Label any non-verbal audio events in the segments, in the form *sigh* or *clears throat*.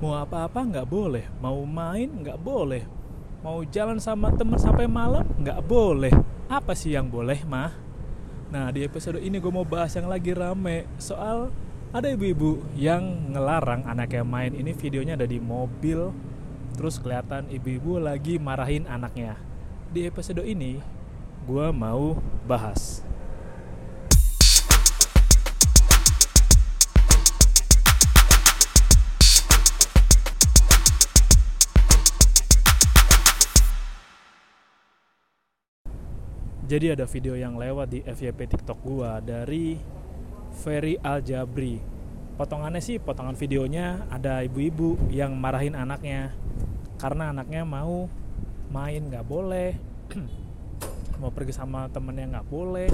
mau apa-apa nggak boleh. Mau main nggak boleh. Mau jalan sama temen sampai malam nggak boleh. Apa sih yang boleh mah? Nah di episode ini gue mau bahas yang lagi rame soal ada ibu-ibu yang ngelarang anaknya main. Ini videonya ada di mobil terus kelihatan ibu-ibu lagi marahin anaknya. Di episode ini gue mau bahas jadi ada video yang lewat di FYP TikTok gua dari Ferry Aljabri. Potongannya sih potongan videonya ada ibu-ibu yang marahin anaknya karena anaknya mau main nggak boleh, *clears throat* mau pergi sama temennya nggak boleh.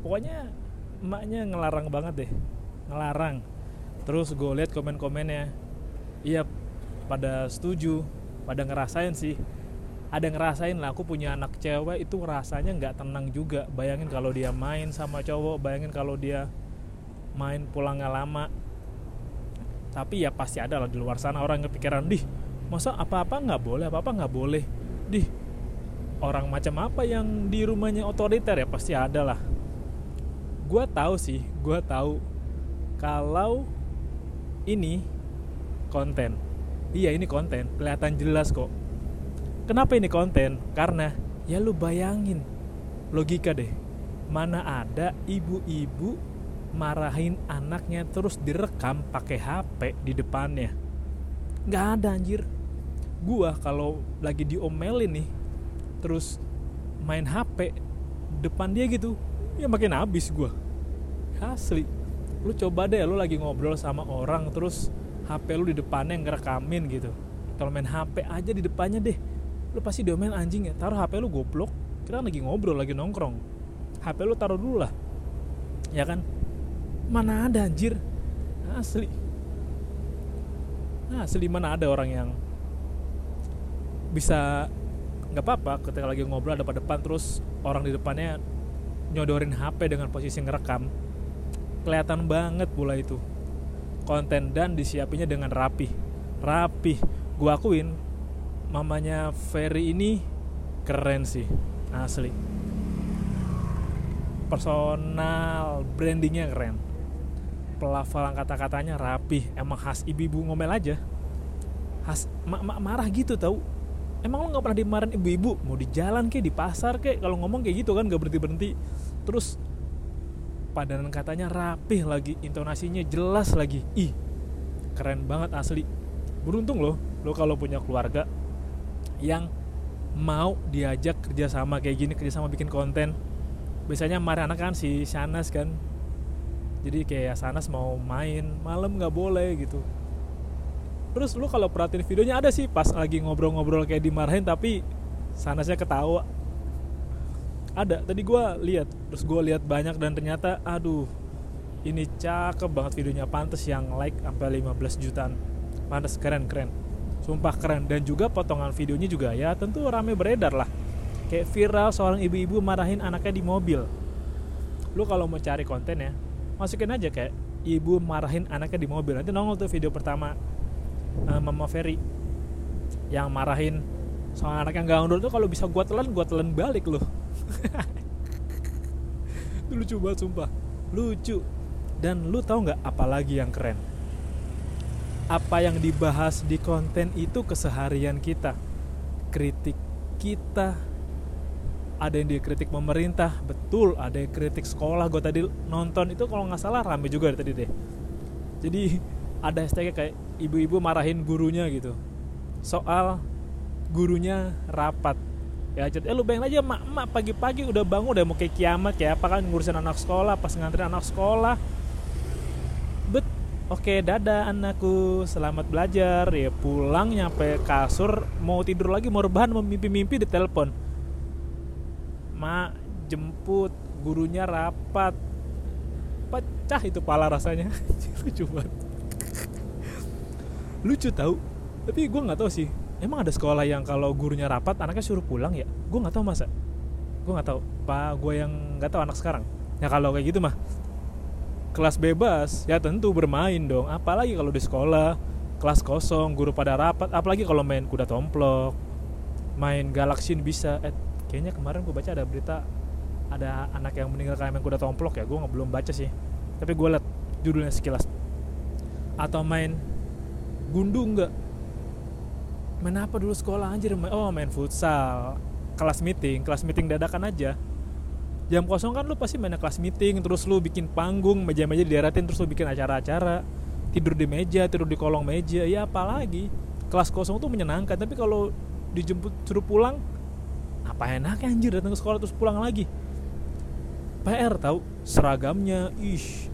Pokoknya emaknya ngelarang banget deh, ngelarang. Terus gue lihat komen-komennya, iya pada setuju, pada ngerasain sih ada ngerasain lah aku punya anak cewek itu rasanya nggak tenang juga. Bayangin kalau dia main sama cowok bayangin kalau dia main pulangnya lama. Tapi ya pasti ada lah di luar sana orang yang kepikiran dih masa apa-apa nggak boleh apa-apa nggak boleh? Dih orang macam apa yang di rumahnya otoriter? Ya pasti ada lah. Gue tahu sih gue tahu kalau ini konten. Iya ini konten. Kelihatan jelas kok Kenapa ini konten? Karena ya lu bayangin logika deh. Mana ada ibu-ibu marahin anaknya terus direkam pakai HP di depannya. Nggak ada anjir. Gua kalau lagi diomelin nih terus main HP depan dia gitu, ya makin habis gua. Asli. Lu coba deh lu lagi ngobrol sama orang terus HP lu di depannya ngerekamin gitu. Kalau main HP aja di depannya deh lu pasti domain anjing ya. Taruh HP lu goblok. Kita lagi ngobrol lagi nongkrong. HP lu taruh dulu lah. Ya kan? Mana ada anjir. Asli. Asli mana ada orang yang bisa nggak apa-apa ketika lagi ngobrol ada depan terus orang di depannya nyodorin HP dengan posisi ngerekam. Kelihatan banget pula itu. Konten dan disiapinya dengan rapi rapi gua akuin mamanya Ferry ini keren sih asli. Personal brandingnya keren. Pelafalan kata-katanya rapi emang khas ibu-ibu ngomel aja. Khas mak mak marah gitu tau. Emang lo nggak pernah dimarahin ibu-ibu? Mau di jalan kek di pasar kek? Kalau ngomong kayak gitu kan gak berhenti berhenti terus padanan katanya rapih lagi intonasinya jelas lagi. Ih keren banget asli. Beruntung loh lo kalau punya keluarga yang mau diajak kerja sama kayak gini kerja sama bikin konten. Biasanya marah anak kan si Shanas kan. Jadi kayak Shanas mau main malam nggak boleh gitu. Terus lu kalau perhatiin videonya ada sih pas lagi ngobrol-ngobrol kayak dimarahin tapi Shanasnya ketawa. Ada tadi gue lihat terus gue lihat banyak dan ternyata aduh ini cakep banget videonya. Pantas yang like sampai 15 jutaan. Pantas keren keren sumpah keren. Dan juga potongan videonya juga ya tentu rame beredar lah. Kayak viral seorang ibu-ibu marahin anaknya di mobil. Lu kalau mau cari konten ya masukin aja kayak ibu marahin anaknya di mobil. Nanti nongol tuh video pertama uh, mama Ferry yang marahin soal anak yang gak undur tuh kalau bisa gua telan gua telan balik loh *laughs* itu lucu banget sumpah. Lucu. Dan lu tahu nggak apalagi yang keren apa yang dibahas di konten itu keseharian kita. Kritik kita. Ada yang dikritik pemerintah betul. Ada yang kritik sekolah. Gue tadi nonton itu kalau nggak salah rame juga tadi deh. Jadi ada hashtagnya kayak ibu-ibu marahin gurunya gitu. Soal gurunya rapat. Ya eh lu bayangin aja mak mak pagi-pagi udah bangun udah mau kayak kiamat kayak apa kan ngurusin anak sekolah pas nganterin anak sekolah. Bet Oke, dadah anakku, selamat belajar. Ya pulang nyampe kasur, mau tidur lagi, mau rebahan, mau mimpi-mimpi di telepon. Mak, jemput, gurunya rapat. Pecah itu pala rasanya. *laughs* Lucu banget. Lucu tahu. Tapi gue nggak tahu sih. Emang ada sekolah yang kalau gurunya rapat, anaknya suruh pulang ya? Gue nggak tahu masa. Gue nggak tahu. Pak, gue yang nggak tahu anak sekarang. Ya kalau kayak gitu mah kelas bebas ya tentu bermain dong. Apalagi kalau di sekolah kelas kosong guru pada rapat apalagi kalau main kuda tomplok main galaksin bisa. Eh kayaknya kemarin gue baca ada berita ada anak yang meninggal karena main kuda tomplok ya gue belum baca sih. Tapi gue liat judulnya sekilas. Atau main gundu nggak? Main apa dulu sekolah? Anjir oh main futsal. Kelas meeting kelas meeting dadakan aja jam kosong kan lu pasti main kelas meeting terus lu bikin panggung meja-meja diaratin terus lu bikin acara-acara. Tidur di meja tidur di kolong meja ya apalagi. Kelas kosong tuh menyenangkan tapi kalau dijemput suruh pulang apa enaknya anjir datang ke sekolah terus pulang lagi? PR tahu? Seragamnya ish.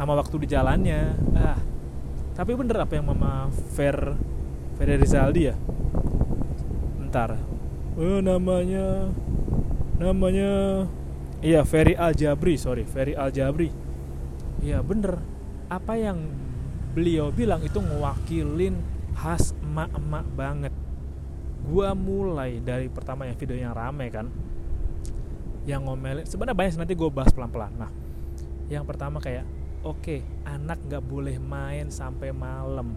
Sama waktu di jalannya. Ah. Tapi bener apa yang mama Fer Ferry Rizaldi ya? Ntar. Oh, namanya namanya iya Ferry Al Jabri sorry Ferry Al Jabri iya bener. Apa yang beliau bilang itu ngewakilin khas emak-emak banget. Gua mulai dari pertama yang video yang rame kan yang ngomelin sebenarnya banyak nanti gue bahas pelan-pelan. Nah yang pertama kayak oke okay, anak nggak boleh main sampai malam.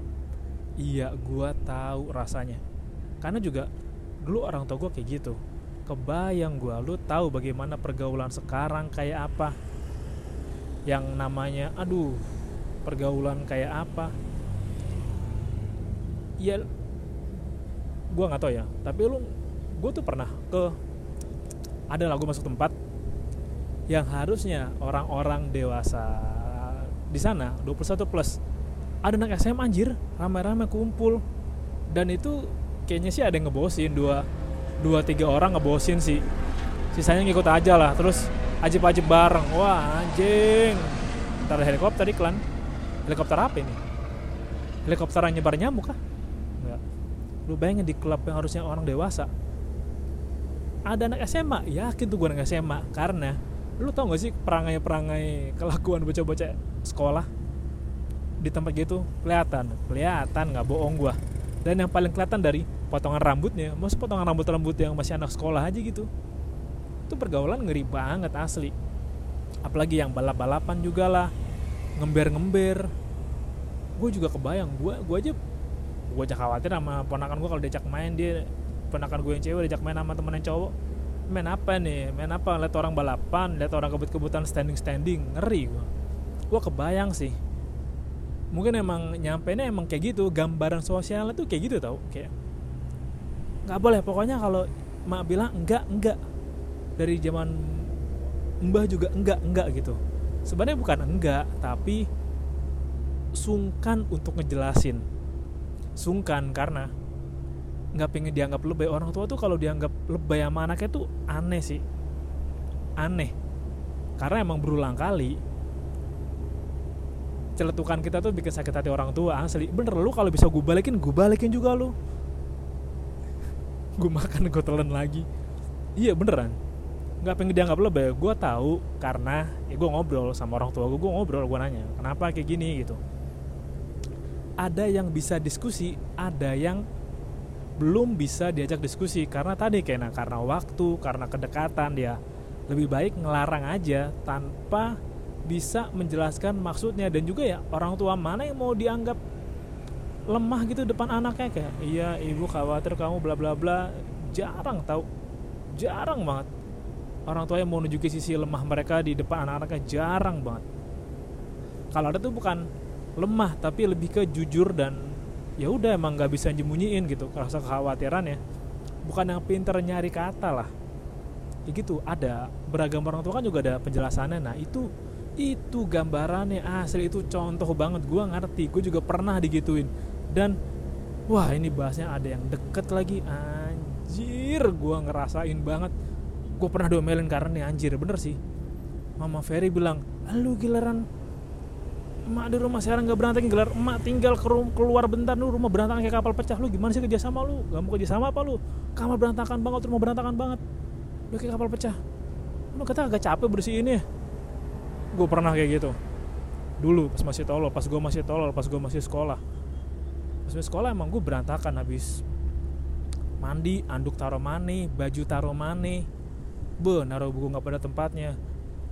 Iya gue tahu rasanya. Karena juga dulu orang tua gue kayak gitu kebayang gue lu tahu bagaimana pergaulan sekarang kayak apa? Yang namanya aduh pergaulan kayak apa? Ya gue nggak tahu ya. Tapi lu gue tuh pernah ke ada lagu masuk tempat yang harusnya orang-orang dewasa di sana 21 plus ada anak SMA anjir ramai-ramai kumpul. Dan itu kayaknya sih ada yang ngebosin dua dua tiga orang ngebosin sih. Sisanya ngikut aja lah terus ajib-ajib bareng. Wah anjing. Ntar helikopter iklan. Helikopter apa ini? Helikopter yang nyebar nyamuk kah? Enggak. Lu bayangin di klub yang harusnya orang dewasa. Ada anak SMA yakin tuh gue anak SMA karena lu tau gak sih perangai-perangai kelakuan bocah-bocah sekolah? Di tempat gitu kelihatan. Kelihatan nggak bohong gua. Dan yang paling kelihatan dari potongan rambutnya mas potongan rambut rambut yang masih anak sekolah aja gitu. Itu pergaulan ngeri banget asli. Apalagi yang balap balapan juga lah ngember ngember gue juga kebayang gue gue aja gue aja khawatir sama ponakan gue kalau diajak main dia ponakan gue yang cewek diajak main sama temen yang cowok. Main apa nih? Main apa? Lihat orang balapan lihat orang kebut-kebutan standing standing ngeri gue gue kebayang sih. Mungkin emang nyampe nya emang kayak gitu gambaran sosialnya tuh kayak gitu tau. Kayak nggak boleh. Pokoknya kalau mak bilang enggak enggak. Dari zaman mbah juga enggak enggak gitu. Sebenarnya bukan enggak tapi sungkan untuk ngejelasin. Sungkan karena nggak pengen dianggap lebay. Orang tua tuh kalau dianggap lebay sama anaknya tuh aneh sih. Aneh. Karena emang berulang kali celetukan kita tuh bikin sakit hati orang tua asli. Bener lu kalau bisa gue balikin gue balikin juga lu gue makan gue telan lagi. Iya beneran. Nggak pengen dianggap lebih gue tahu karena ya gue ngobrol sama orang tua gue gue ngobrol gue nanya kenapa kayak gini? Gitu. Ada yang bisa diskusi ada yang belum bisa diajak diskusi. Karena tadi kayaknya karena waktu karena kedekatan dia lebih baik ngelarang aja tanpa bisa menjelaskan maksudnya. Dan juga ya orang tua mana yang mau dianggap lemah gitu depan anaknya kayak iya ibu khawatir kamu bla bla bla. Jarang tahu jarang banget. Orang tua yang mau nunjukin sisi lemah mereka di depan anak-anaknya jarang banget. Kalau ada tuh bukan lemah tapi lebih ke jujur dan ya udah emang nggak bisa nyembunyiin gitu rasa kekhawatiran ya. Bukan yang pinter nyari kata lah. Ya gitu ada beragam orang tua kan juga ada penjelasannya. Nah itu itu gambarannya asli itu contoh banget. Gue ngerti gue juga pernah digituin dan wah ini bahasnya ada yang deket lagi. Anjir gue ngerasain banget. Gue pernah domelin karena nih anjir bener sih. Mama Ferry bilang lu giliran emak di rumah sekarang gak berantakin gelar emak tinggal ke keluar bentar lu rumah berantakan kayak kapal pecah. Lu gimana sih kerja sama lu? Gak mau kerja sama apa lu? Kamar berantakan banget rumah berantakan banget. Lu kayak kapal pecah. Lu kata agak capek bersihin ya? Gue pernah kayak gitu. Dulu pas masih tolol pas gue masih tolol pas gue masih sekolah pas masih sekolah emang gue berantakan habis mandi anduk taruh mane baju taruh mane be naruh buku nggak pada tempatnya.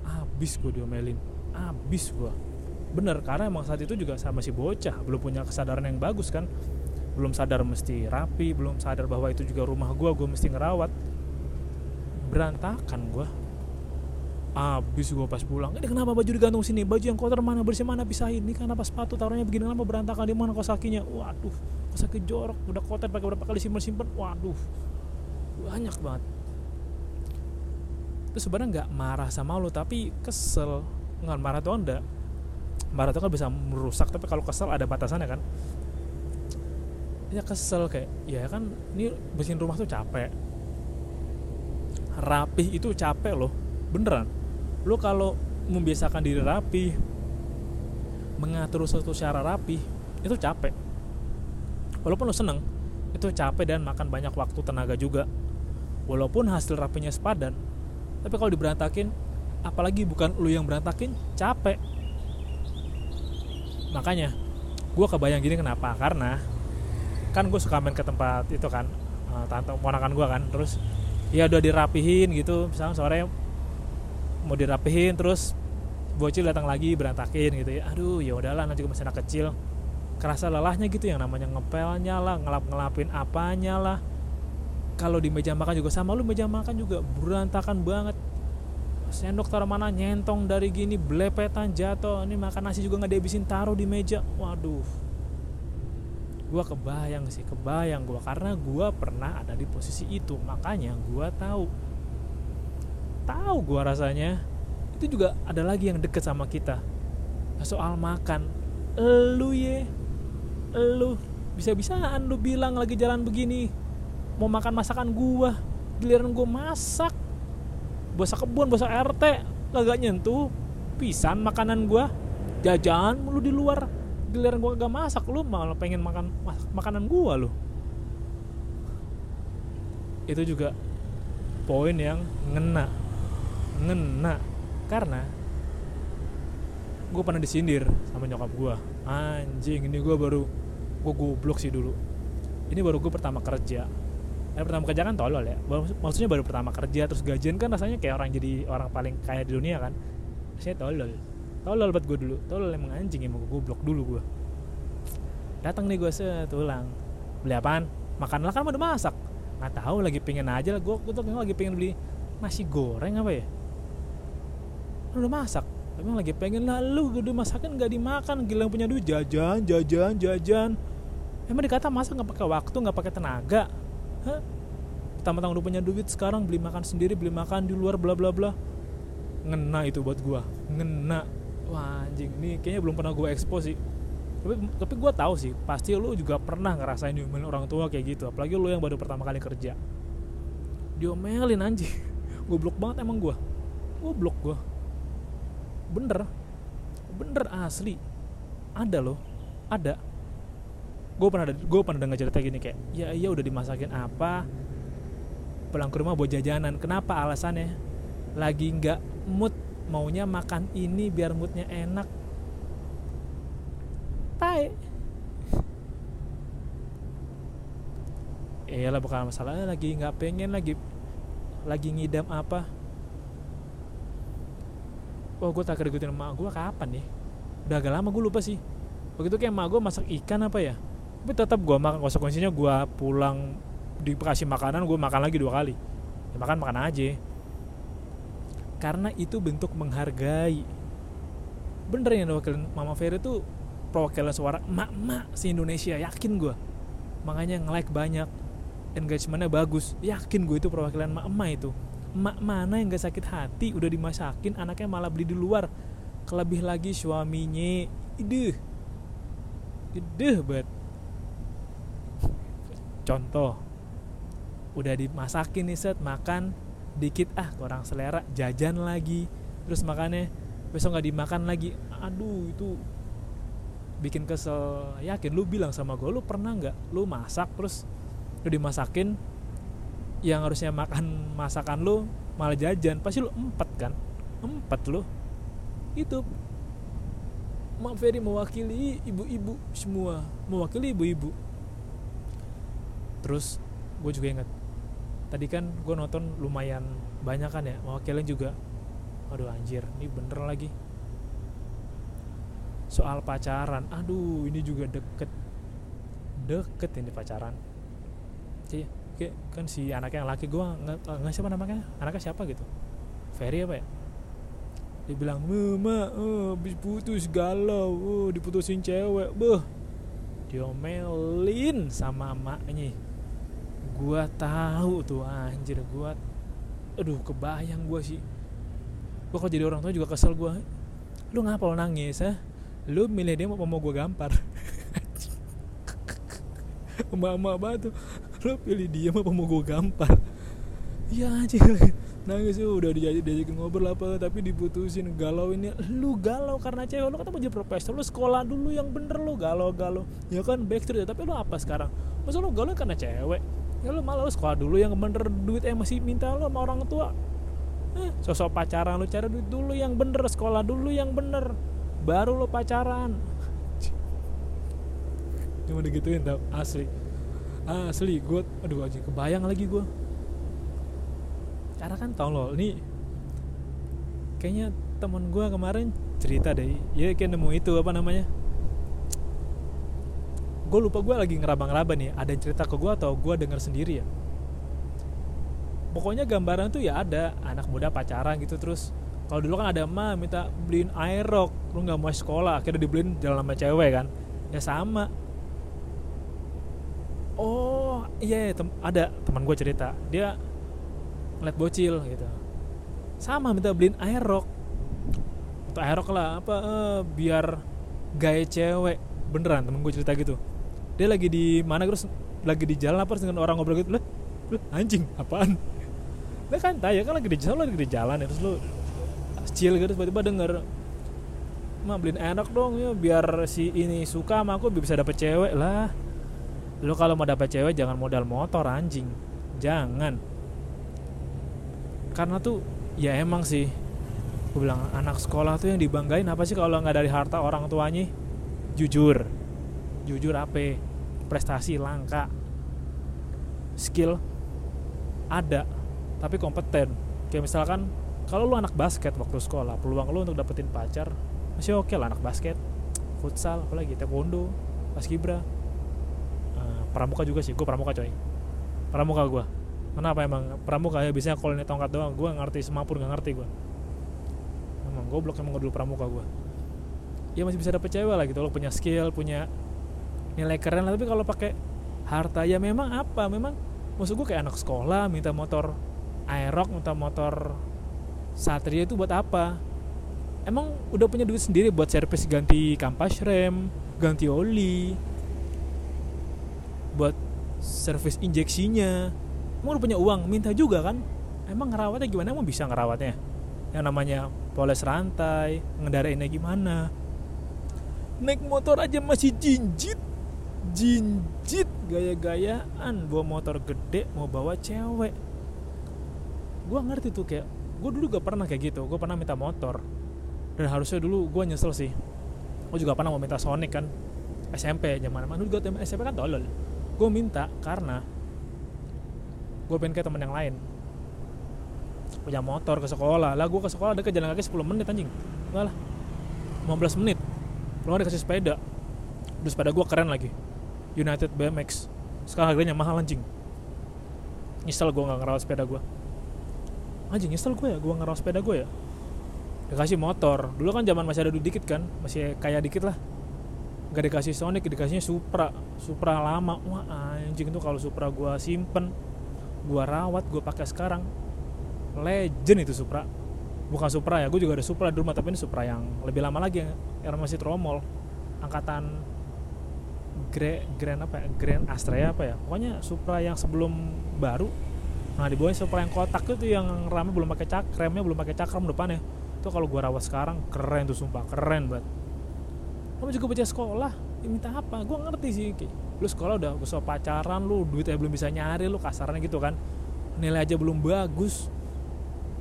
Habis gue diomelin. Habis gue bener karena emang saat itu juga sama si bocah. Belum punya kesadaran yang bagus kan. Belum sadar mesti rapi belum sadar bahwa itu juga rumah gue gue mesti ngerawat. Berantakan gue abis gue pas pulang ini kenapa baju digantung sini? Baju yang kotor mana? Bersih mana? Pisahin. Ini kenapa sepatu taruhnya begini kenapa berantakan. Di mana kos kakinya waduh kos kaki jorok. Udah kotor pakai berapa kali simpen simpen waduh banyak banget. Itu sebenarnya nggak marah sama lu tapi kesel. Nggak marah tuh enggak marah tuh kan bisa merusak tapi kalau kesel ada batasannya kan. Ya kesel kayak ya kan ini bersihin rumah tuh capek. Rapih itu capek loh beneran lo kalau membiasakan diri rapi mengatur sesuatu secara rapi itu capek. Walaupun lo seneng itu capek dan makan banyak waktu tenaga juga. Walaupun hasil rapinya sepadan tapi kalau diberantakin apalagi bukan lo yang berantakin capek. Makanya gue kebayang gini kenapa? Karena kan gue suka main ke tempat itu kan uh, tante ponakan gue kan terus ya udah dirapihin gitu misalnya sore mau dirapihin terus bocil datang lagi berantakin gitu ya. Aduh ya udahlah nanti juga masih anak kecil kerasa lelahnya gitu yang namanya ngepelnya lah ngelap ngelapin apanya lah. Kalau di meja makan juga sama lu meja makan juga berantakan banget. Sendok taruh mana nyentong dari gini belepetan jatuh. Ini makan nasi juga nggak dihabisin taruh di meja. Waduh. Gue kebayang sih kebayang gue karena gue pernah ada di posisi itu makanya gue tahu tahu gue rasanya. Itu juga ada lagi yang deket sama kita. Soal makan. Lu ye. Lu bisa-bisaan lu bilang lagi jalan begini. Mau makan masakan gua. Giliran gua masak. Bosa kebun bosa RT kagak nyentuh. Pisan makanan gua. Jajan lu di luar. Giliran gua gak masak lu malah pengen makan makanan gua lu. Itu juga poin yang ngena ngena. Karena gue pernah disindir sama nyokap gue anjing ini gue baru gue goblok sih dulu. Ini baru gue pertama kerja. Eh, pertama kerja kan tolol ya. Maksudnya baru pertama kerja terus gajian kan rasanya kayak orang jadi orang paling kaya di dunia kan. Saya tolol. Tolol buat gue dulu. Tolol emang anjing emang gue goblok dulu gue datang nih gue setulang beli apaan? Makan lah kan udah masak. Nggak tahu lagi pengen aja lah. Gue gue tuh lagi pengen beli nasi goreng apa ya udah masak. Tapi lagi pengen lalu udah masakan nggak dimakan. Gila punya duit jajan jajan jajan. Emang dikata masak nggak pakai waktu nggak pakai tenaga? Hah? Tama-tama udah punya duit sekarang beli makan sendiri beli makan di luar bla bla bla. Ngena itu buat gua. Ngena. Wah anjing. Ini kayaknya belum pernah gua expose sih. Tapi tapi gue tahu sih pasti lu juga pernah ngerasain diomelin orang tua kayak gitu. Apalagi lu yang baru pertama kali kerja. Diomelin anjing. *laughs* Goblok banget emang gue goblok gue bener. Bener asli. Ada loh. Ada. Gue pernah gue pernah dengar cerita gini kayak ya iya udah dimasakin apa? Pulang ke rumah buat jajanan. Kenapa? Alasannya lagi nggak mood. Maunya makan ini biar moodnya enak. Tai. Eh lah bukan masalahnya lagi nggak pengen lagi lagi ngidam apa oh gue tak keregutin emak gue kapan nih? Udah agak lama gue lupa sih. Waktu itu kayak emak gue masak ikan apa ya? Tapi tetap gue makan konsekuensinya gue pulang dikasih makanan gue makan lagi dua kali. Ya, makan makan aja. Karena itu bentuk menghargai. Bener yang wakil Mama Ferry tuh perwakilan suara emak-emak si Indonesia yakin gue makanya nge-like banyak engagementnya bagus. Yakin gue itu perwakilan emak-emak itu mak mana yang gak sakit hati udah dimasakin anaknya malah beli di luar. Kelebih lagi suaminya. Ide ide banget. Contoh udah dimasakin nih set. Makan dikit ah kurang selera jajan lagi. Terus makannya besok nggak dimakan lagi. Aduh itu bikin kesel. Yakin lu bilang sama gue lu pernah nggak lu masak terus lu dimasakin yang harusnya makan masakan lu malah jajan pasti lu empat kan? Empat lu. Itu. Mak Ferry mewakili ibu-ibu semua. Mewakili ibu-ibu. Terus gue juga ingat. Tadi kan gue nonton lumayan banyak kan ya mewakilin juga. Aduh anjir ini bener lagi. Soal pacaran. Aduh ini juga deket. Deket ini pacaran kan si anaknya yang laki gue nggak nggak siapa namanya? Anaknya siapa gitu? Ferry apa ya? Dia bilang mama oh, habis putus galau oh, diputusin cewek beh. Diomelin sama emaknya. Gua tahu tuh anjir gua aduh kebayang gua sih. Gua kalau jadi orang tua juga kesel gua. Lu ngapa lo nangis ha? Lu milih dia mau mau gua gampar *laughs* emak-emak banget tuh. Lu pilih dia mau mau gua gampar? Iya anjir nangis ya udah diajak diajakin ngobrol apa? Tapi diputusin galau ini. Lu galau karena cewek lu kata mau jadi profesor lu sekolah dulu yang bener lu galau galau ya kan backstreet tapi lu apa sekarang? Masa lu galau karena cewek? Ya lu malah lu sekolah dulu yang bener duit yang masih minta lu sama orang tua. Eh, sosok pacaran lu cari duit dulu yang bener sekolah dulu yang bener. Baru lu pacaran cuma digituin tau. Asli. Asli gue aduh aja kebayang lagi gue karena kan tau loh ini kayaknya temen gue kemarin cerita deh ya kayak nemu itu apa namanya? Gue lupa gue lagi ngeraba-ngeraba nih ada yang cerita ke gue atau gue denger sendiri ya? Pokoknya gambaran tuh ya ada anak muda pacaran gitu terus kalau dulu kan ada emak minta beliin aerok lu nggak mau sekolah akhirnya dibeliin jalan sama cewek kan? Ya sama oh iya yeah, tem ada teman gue cerita. Dia ngeliat bocil gitu. Sama minta beliin aerok untuk aerok lah apa uh, biar gaya cewek. Beneran temen gue cerita gitu. Dia lagi di mana terus lagi di jalan apa dengan orang ngobrol gitu lah anjing apaan? *laughs* Nah kan tanya kan lagi di jalan lagi di jalan ya? Terus lu chill gitu tiba-tiba denger mah beliin enak dong ya biar si ini suka sama aku bisa dapet cewek lah lu kalau mau dapet cewek jangan modal motor anjing. Jangan. Karena tuh ya emang sih. Gue bilang anak sekolah tuh yang dibanggain apa sih kalau nggak dari harta orang tuanya? Jujur. Jujur apa prestasi langka. Skill ada tapi kompeten. Kayak misalkan kalau lu anak basket waktu sekolah peluang lu untuk dapetin pacar masih oke okay lah anak basket. Futsal apalagi taekwondo paskibra pramuka juga sih gue pramuka coy. Pramuka gue kenapa emang? Pramuka ya biasanya kalau ini tongkat doang gue ngerti semapur nggak ngerti gue emang goblok emang dulu pramuka gue ya masih bisa dapet cewek lah gitu lo punya skill punya nilai keren lah. Tapi kalau pakai harta ya memang apa? Memang maksud gue kayak anak sekolah minta motor aerox minta motor satria itu buat apa? Emang udah punya duit sendiri buat servis ganti kampas rem ganti oli buat servis injeksinya. Emang udah punya uang minta juga kan? Emang ngerawatnya gimana? Emang bisa ngerawatnya? Yang namanya poles rantai ngendarainnya gimana? Naik motor aja masih jinjit jinjit gaya-gayaan. Bawa motor gede mau bawa cewek. Gue ngerti tuh kayak gue dulu gak pernah kayak gitu. Gue pernah minta motor. Dan harusnya dulu gue nyesel sih. Gue juga pernah mau minta Sonic kan. SMP zaman mana dulu gue SMP kan tolol gue minta karena gue pengen kayak temen yang lain. Punya motor ke sekolah. Lah gue ke sekolah deket jalan kaki 10 menit anjing. Enggak lah. 15 menit. Belum ada kasih sepeda. Terus sepeda gue keren lagi. United BMX. Sekarang harganya mahal anjing. Nyesel gue gak ngerawat sepeda gue anjing nyesel gue ya gue ngerawat sepeda gue ya. Dikasih motor. Dulu kan zaman masih ada duit dikit kan. Masih kaya dikit lah gak dikasih Sonic dikasihnya Supra. Supra lama. Wah anjing tuh kalau Supra gue simpen gue rawat gue pakai sekarang legend itu Supra. Bukan Supra ya gue juga ada Supra di rumah tapi ini Supra yang lebih lama lagi yang masih tromol. Angkatan Grand Grand apa ya? Grand Astrea apa ya? Pokoknya Supra yang sebelum baru. Nah di bawahnya Supra yang kotak itu yang ramai belum pakai cak remnya belum pakai cakram depannya. Itu kalau gue rawat sekarang keren tuh sumpah. Keren banget kamu juga baca sekolah ya minta apa? Gue ngerti sih lu sekolah udah besok pacaran lu duitnya belum bisa nyari lu kasarnya gitu kan. Nilai aja belum bagus.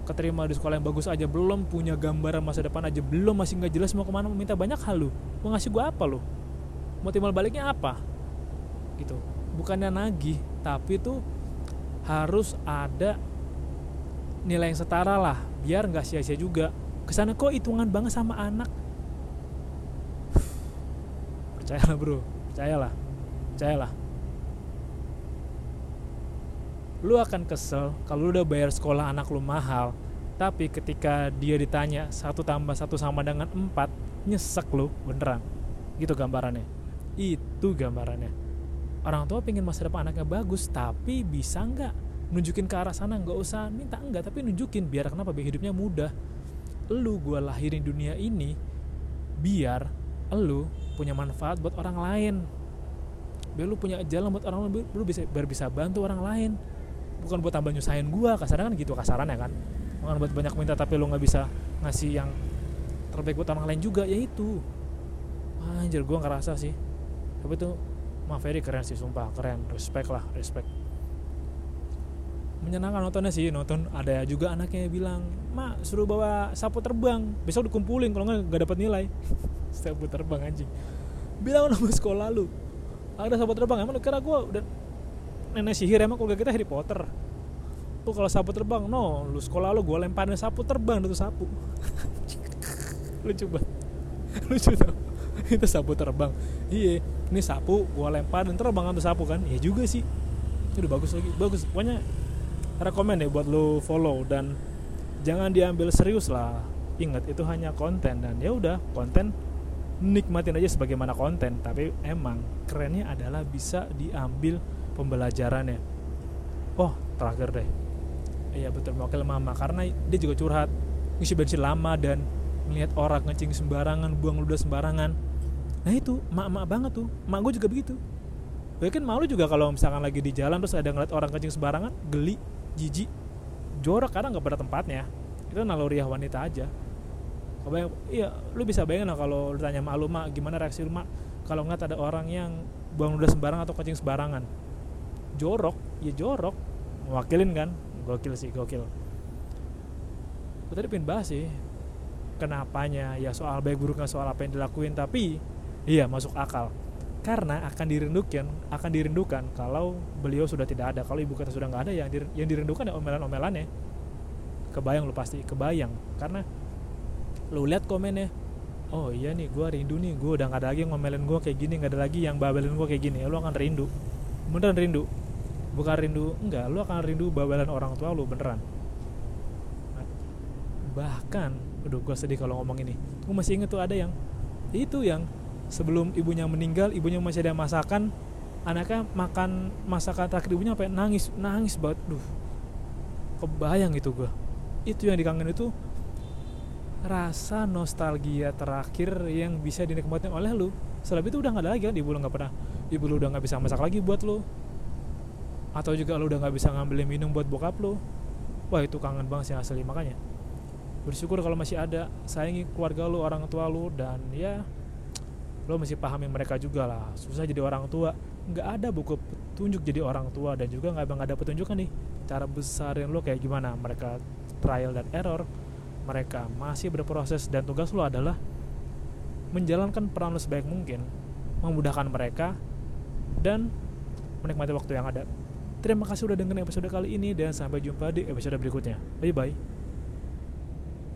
Keterima di sekolah yang bagus aja belum punya gambaran masa depan aja belum masih nggak jelas mau ke mana minta banyak hal lu. Mau ngasih gue apa lu? Mau timbal baliknya apa? Gitu. Bukannya nagih tapi tuh harus ada nilai yang setara lah biar nggak sia-sia juga. Ke sana kok hitungan banget sama anak percayalah bro. Percayalah. Percayalah. Lu akan kesel kalau lu udah bayar sekolah anak lu mahal tapi ketika dia ditanya satu tambah satu sama dengan empat nyesek lu beneran. Gitu gambarannya. Itu gambarannya. Orang tua pengen masa depan anaknya bagus tapi bisa nggak nunjukin ke arah sana? Nggak usah. Minta enggak tapi nunjukin biar kenapa? Biar hidupnya mudah. Lu gue lahirin dunia ini biar lu punya manfaat buat orang lain. Biar lu punya jalan buat orang lain lu bisa biar bisa bantu orang lain. Bukan buat tambah nyusahin gua kasarnya kan gitu kasarannya kan. Bukan buat banyak minta tapi lu nggak bisa ngasih yang terbaik buat orang lain juga ya itu. Anjir gua ngerasa sih. Tapi tuh Mah Ferry keren sih sumpah keren. Respect lah respect. Menyenangkan nontonnya sih nonton. Ada juga anaknya bilang mak suruh bawa sapu terbang. Besok dikumpulin kalau nggak nggak dapat nilai sapu terbang anjing. Bilang nama sekolah lu ada sapu terbang emang kira gue udah nenek sihir emang keluarga kita Harry Potter? Tuh kalau sapu terbang no. Lu sekolah lu gue lemparin sapu terbang itu sapu. *laughs* Lucu banget. *laughs* Lucu tau. *laughs* Itu sapu terbang. Iya ini sapu gue lemparin terbang tuh sapu kan? Iya juga sih. Itu udah bagus lagi bagus. Pokoknya rekomend ya buat lu follow dan jangan diambil serius lah. Ingat itu hanya konten dan ya udah konten nikmatin aja sebagaimana konten tapi emang kerennya adalah bisa diambil pembelajarannya. Oh terakhir deh. Iya betul wakil mama karena dia juga curhat. Ngisi bensin lama dan melihat orang ngecing sembarangan buang ludah sembarangan. Nah itu mak-mak banget tuh. Mak gue juga begitu. Mungkin malu juga kalau misalkan lagi di jalan terus ada ngeliat orang kencing sembarangan, geli, jijik, jorok karena nggak pada tempatnya. Itu naluriah wanita aja. Kebayang, iya, lu bisa bayangin lah kalau lu tanya mak lu mak gimana reaksi lu mak kalau ngeliat ada orang yang buang ludah sembarangan atau kencing sembarangan. Jorok ya jorok. Mewakilin kan? Gokil sih gokil. Gue tadi pengen bahas sih kenapanya ya soal baik buruknya soal apa yang dilakuin tapi iya masuk akal. Karena akan dirindukan akan dirindukan kalau beliau sudah tidak ada. Kalau ibu kota sudah nggak ada yang yang dirindukan ya omelan-omelannya. Kebayang lu pasti kebayang. Karena lu lihat komennya. Oh iya nih gue rindu nih. Gue udah nggak ada lagi yang ngomelin gue kayak gini nggak ada lagi yang babelin gue kayak gini. Ya, lu akan rindu. Beneran rindu? Bukan rindu enggak. Lu akan rindu bawalan orang tua lu beneran. Bahkan aduh gue sedih kalau ngomong ini. Gue masih inget tuh ada yang itu yang sebelum ibunya meninggal ibunya masih ada masakan anaknya makan masakan terakhir ibunya apa nangis nangis banget. Duh kebayang itu gue itu yang dikangen itu rasa nostalgia terakhir yang bisa dinikmatin oleh lu. Setelah itu udah nggak ada lagi kan ibu lu nggak pernah ibu lu udah nggak bisa masak lagi buat lu. Atau juga lu udah nggak bisa ngambilin minum buat bokap lu. Wah itu kangen banget sih asli makanya. Bersyukur kalau masih ada sayangi keluarga lu orang tua lu dan ya lo masih pahamin mereka juga lah. Susah jadi orang tua. Nggak ada buku petunjuk jadi orang tua dan juga nggak ada petunjuk nih. Cara besarin lo kayak gimana? Mereka trial dan error mereka masih berproses dan tugas lo adalah menjalankan peran lo sebaik mungkin memudahkan mereka dan menikmati waktu yang ada Terima kasih udah dengerin episode kali ini dan sampai jumpa di episode berikutnya. Bye bye.